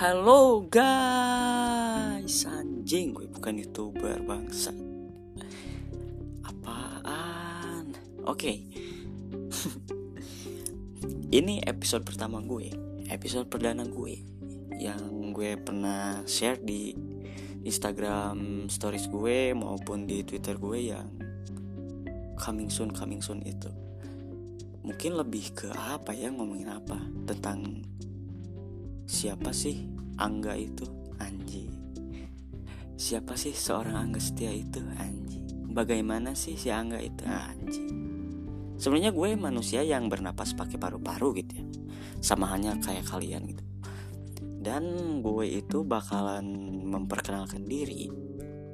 Halo guys. Anjing gue bukan youtuber bangsa Apaan? Oke. Ini episode pertama gue Episode perdana gue Yang gue pernah share di Instagram stories gue Maupun di Twitter gue yang Coming soon, coming soon itu. Mungkin lebih ke apa ya ngomongin apa? Tentang Siapa sih Angga itu? Anji. Siapa sih seorang Angga Setia itu? Anji. Bagaimana sih si Angga itu? Anji. Sebenarnya gue manusia yang bernapas pakai paru-paru gitu ya. Sama hanya kayak kalian gitu. Dan gue itu bakalan memperkenalkan diri.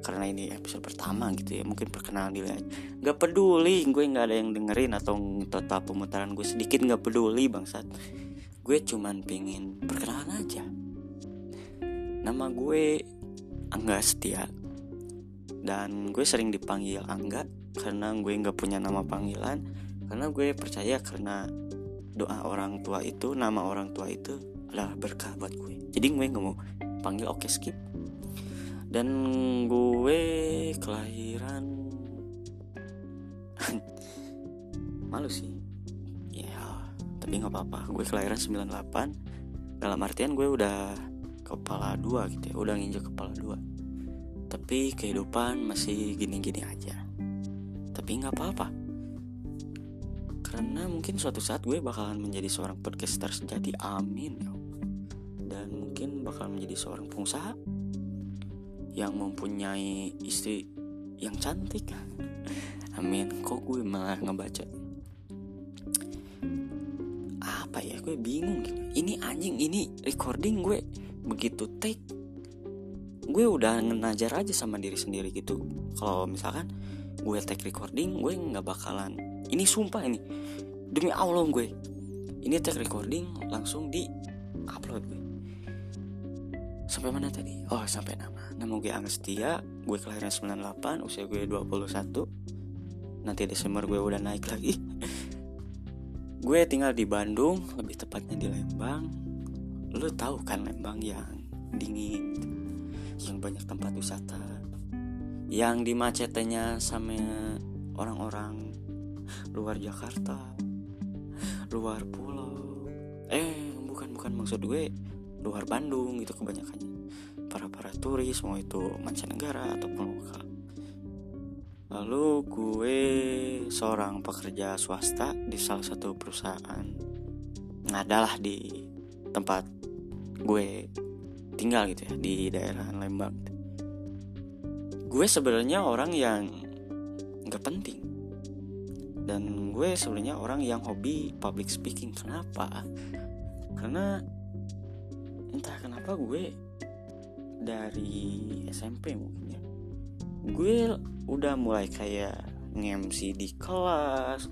Karena ini episode pertama gitu ya. Mungkin perkenalan diri aja. Gak peduli gue gak ada yang dengerin Atau total pemutaran gue sedikit gak peduli bangsat Gue cuman pengen perkenalan aja. Nama gue Angga Setia. Dan gue sering dipanggil Angga Karena gue gak punya nama panggilan. Karena gue percaya karena doa orang tua itu nama orang tua itu adalah berkah buat gue. Jadi gue nggak mau panggil oke skip. Dan gue kelahiran malu sih nggak apa-apa. Gue kelahiran 98 dalam artian gue udah kepala dua gitu ya. Udah nginjek kepala dua. Tapi kehidupan masih gini-gini aja. Tapi nggak apa-apa. Karena mungkin suatu saat gue bakalan menjadi seorang podcaster sejati. Amin ya dan mungkin bakal menjadi seorang pengusaha yang mempunyai istri yang cantik. Amin. Kok gue malah ngebaca apa ya gue bingung ini anjing ini recording gue begitu take. Gue udah ngenajar aja sama diri sendiri gitu. Kalau misalkan gue take recording gue nggak bakalan. Ini sumpah ini. Demi allah gue ini tag recording langsung di upload gue. Sampai mana tadi? Oh sampai nama. Nama gue Angga Setia gue kelahiran 98 usia gue 21 nanti Desember gue udah naik lagi gue tinggal di Bandung lebih tepatnya di Lembang. Lu tahu kan Lembang yang dingin yang banyak tempat wisata yang dimacetnya sama orang-orang luar Jakarta luar pulau. Eh bukan bukan maksud gue luar Bandung gitu kebanyakannya. Para para turis mau itu mancanegara ataupun lokal lalu gue seorang pekerja swasta di salah satu perusahaan. Ngadalah di tempat gue tinggal gitu ya di daerah Lembang. Gue sebenarnya orang yang nggak penting. Dan gue sebenarnya orang yang hobi public speaking. Kenapa? Karena entah kenapa gue dari SMP mungkin ya gue udah mulai kayak nge-MC di kelas.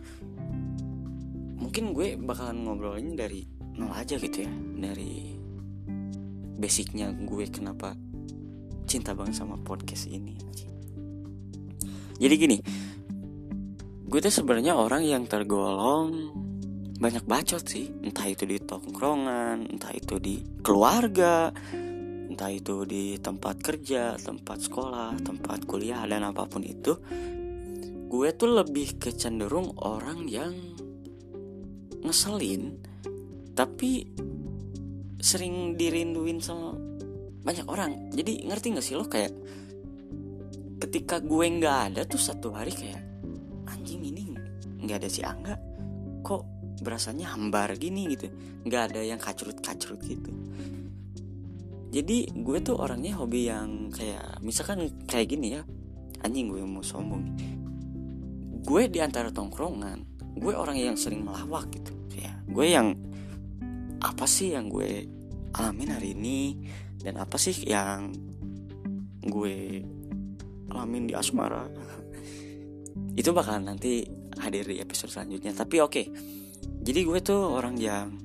Mungkin gue bakalan ngobrolin dari nol aja gitu ya. Dari basicnya gue kenapa cinta banget sama podcast ini. Jadi gini gue tuh sebenarnya orang yang tergolong banyak bacot sih. Entah itu di tongkrongan entah itu di keluarga entah itu di tempat kerja tempat sekolah tempat kuliah dan apa pun itu gue tuh lebih kecenderung orang yang ngeselin tapi sering dirinduin sama banyak orang. Jadi ngerti gak sih lo? Kayak ketika gue nggak ada tuh satu hari kayak nggak ada si Angga. Kok berasanya hambar gini gitu? Nggak ada yang kacrut-kacrut gitu jadi gue tuh orangnya hobi yang kayak misalkan kayak gini ya. Anjing gue mau sombong. Gue di antara tongkrongan gue orang yang sering melawak gitu. Kayak gue yang apa sih yang gue alamin hari ini? Dan apa sih yang gue alamin di asmara? Itu bakal nanti hadir di episode selanjutnya. Tapi oke okay. jadi gue tuh orang yang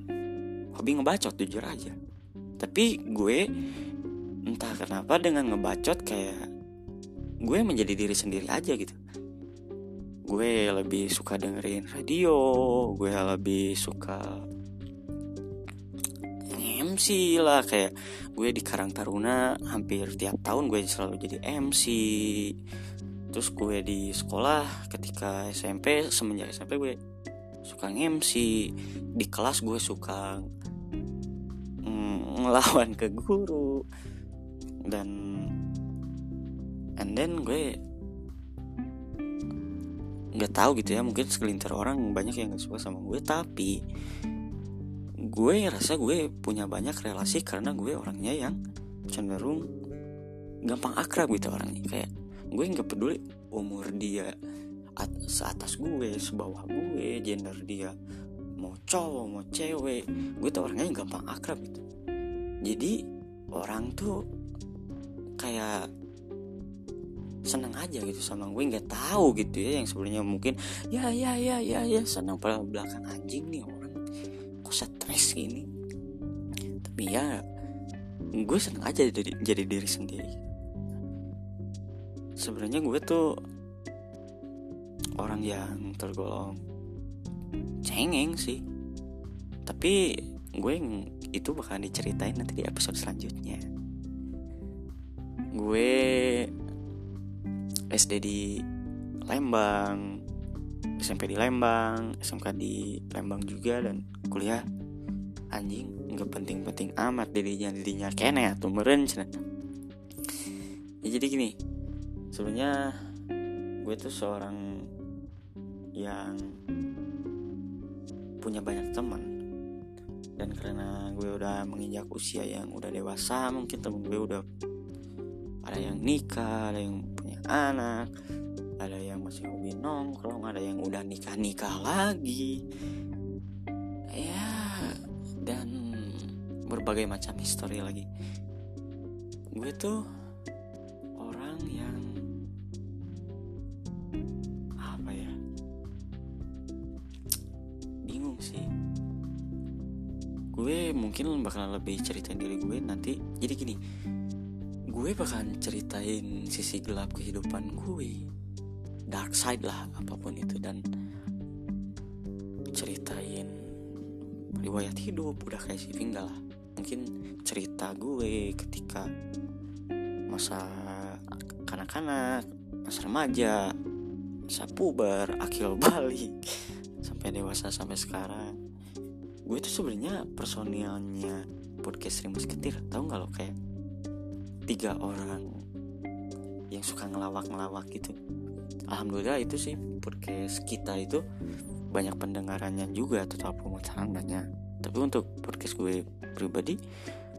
hobi ngebacot jujur aja tapi gue entah kenapa dengan ngebacot kayak gue menjadi diri sendiri aja gitu. Gue lebih suka dengerin radio gue lebih suka MC lah kayak gue di Karang Taruna hampir tiap tahun gue selalu jadi MC terus gue di sekolah ketika SMP semenjak SMP gue suka MC di kelas gue suka ngelawan ke guru. Dan and then gue nggak tahu gitu ya mungkin segelintir orang banyak yang gak suka sama gue tapi gue rasa gue punya banyak relasi karena gue orangnya yang cenderung gampang akrab gitu orangnya. Kayak gue nggak peduli umur dia at seatas gue sebawah gue gender dia mau cowok mau cewek gue tuh orangnya yang gampang akrab gitu jadi orang tuh kayak senang aja gitu sama gue nggak tahu gitu ya yang sebenarnya mungkin ya ya ya ya ya senang pada belakang anjing nih orang. Kok stres gini? Tapi ya gue senang aja jadi jadi diri sendiri. Sebenarnya gue tuh orang yang tergolong cengeng sih. Tapi gue itu bakalan diceritain nanti di episode selanjutnya. Gue SD di Lembang SMP di Lembang SMK di Lembang juga dan kuliah anjing nggak penting-penting amat dirinya dirinya kene atau meren ya jadi gini sebenarnya gue tuh seorang yang punya banyak teman dan karena gue udah menginjak usia yang udah dewasa mungkin temen gue udah ada yang nikah ada yang anak ada yang masih hobi nongkrong ada yang udah nikah nikah lagi. Ya dan berbagai macam histori lagi. Gue tuh orang yang mungkin bakal lebih ceritain diri gue nanti. Jadi gini gue bakalan ceritain sisi gelap kehidupan gue dark side lah apa pun itu dan ceritain riwayat hidup udah kayak si Vingga lah. Mungkin cerita gue ketika masa kanak-kanak masa remaja masa puber akil balik sampai dewasa sampai sekarang gue tuh sebenarnya personilnya podcast Rimas Ketir tau gak lo? Kayak tiga orang yang suka ngelawak-ngelawak gitu. Alhamdulillah itu sih podcast kita itu banyak pendengarannya juga total pemutaran banyak tapi untuk podcast gue pribadi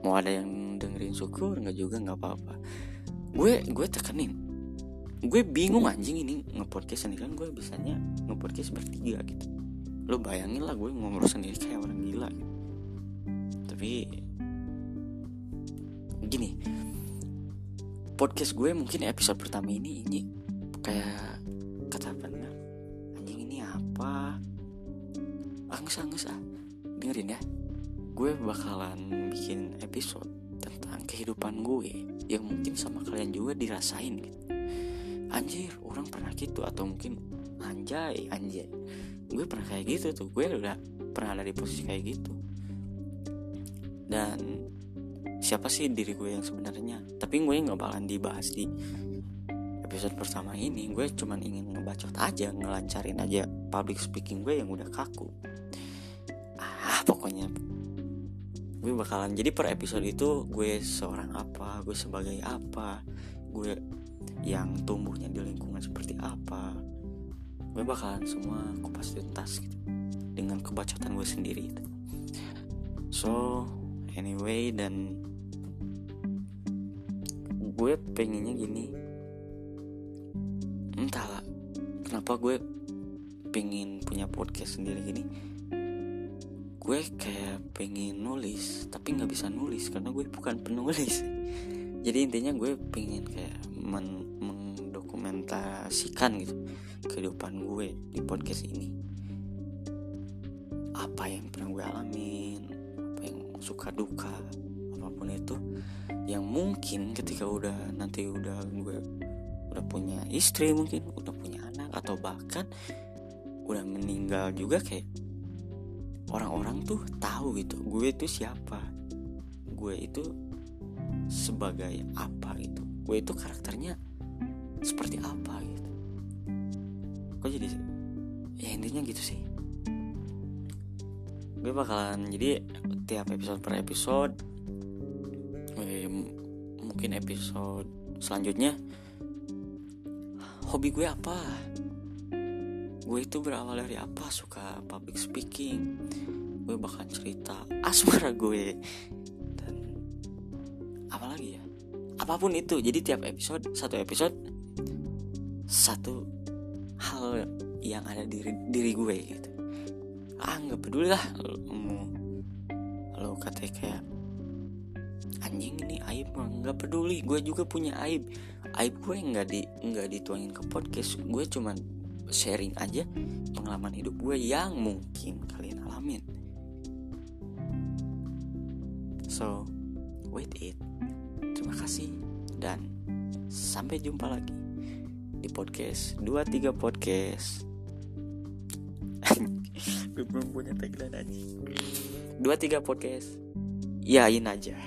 mau ada yang dengerin syukur nggak juga nggak apa-apa. Gue gue tekenin gue bingung anjing ini ngepodcast sendiri kan gue bisanya ngepodcast bertiga gitu lo bayangin lah gue ngomong sendiri kayak orang gila gitu. tapi gini podcast gue mungkin episode pertama ini ini kayak kata benar anjing ini apa? Angus angus ah. Dengerin ya. Gue bakalan bikin episode tentang kehidupan gue yang mungkin sama kalian juga dirasain gitu. Anjir orang pernah gitu atau mungkin anjay anjay gue pernah kayak gitu tuh. Gue udah pernah ada di posisi kayak gitu. Dan siapa sih diri gue yang sebenarnya? Tapi gue nggak bakalan dibahas di episode pertama ini. Gue cuman ingin ngebacot aja ngelancarin aja public speaking gue yang udah kaku. Ah pokoknya. Gue bakalan jadi per episode itu gue seorang apa gue sebagai apa gue yang tumbuhnya di lingkungan seperti apa gue bakalan semua kupas tuntas gitu. Dengan kebacotan gue sendiri itu so anyway dan gue pengennya gini. Entahlah kenapa gue pengen punya podcast sendiri gini. Gue kayak pengen nulis tapi nggak bisa nulis karena gue bukan penulis. Jadi intinya gue pengen kayak men mendokumentasikan gitu kehidupan gue di podcast ini. Apa yang pernah gue alamin apa yang suka duka apa pun itu yang mungkin ketika udah nanti udah gue udah punya istri mungkin udah punya anak atau bahkan udah meninggal juga kayak orang-orang tuh tahu gitu gue itu siapa? Gue itu sebagai apa gitu? Gue itu karakternya seperti apa gitu. Kok jadi ya intinya gitu sih. Gue bakalan jadi tiap episode per episode eh, mungkin episode selanjutnya hobi gue apa? Gue itu berawal dari apa? Suka public speaking. Gue bakal cerita asmara gue. Dan apa lagi ya? Apa pun itu. Jadi tiap episode satu episode satu hal yang ada di diri, diri gue gitu. Ah nggak peduli lah mau lo katanya kayak anjing ini aib nggak peduli. Gue juga punya aib. Aib gue nggak di nggak dituangin ke podcast. Gue cuman sharing aja pengalaman hidup gue yang mungkin kalian alamin. So wait it terima kasih dan sampai jumpa lagi di podcast. 23 podcast. Gue belum punya tagline aja 23 podcast. Yain aja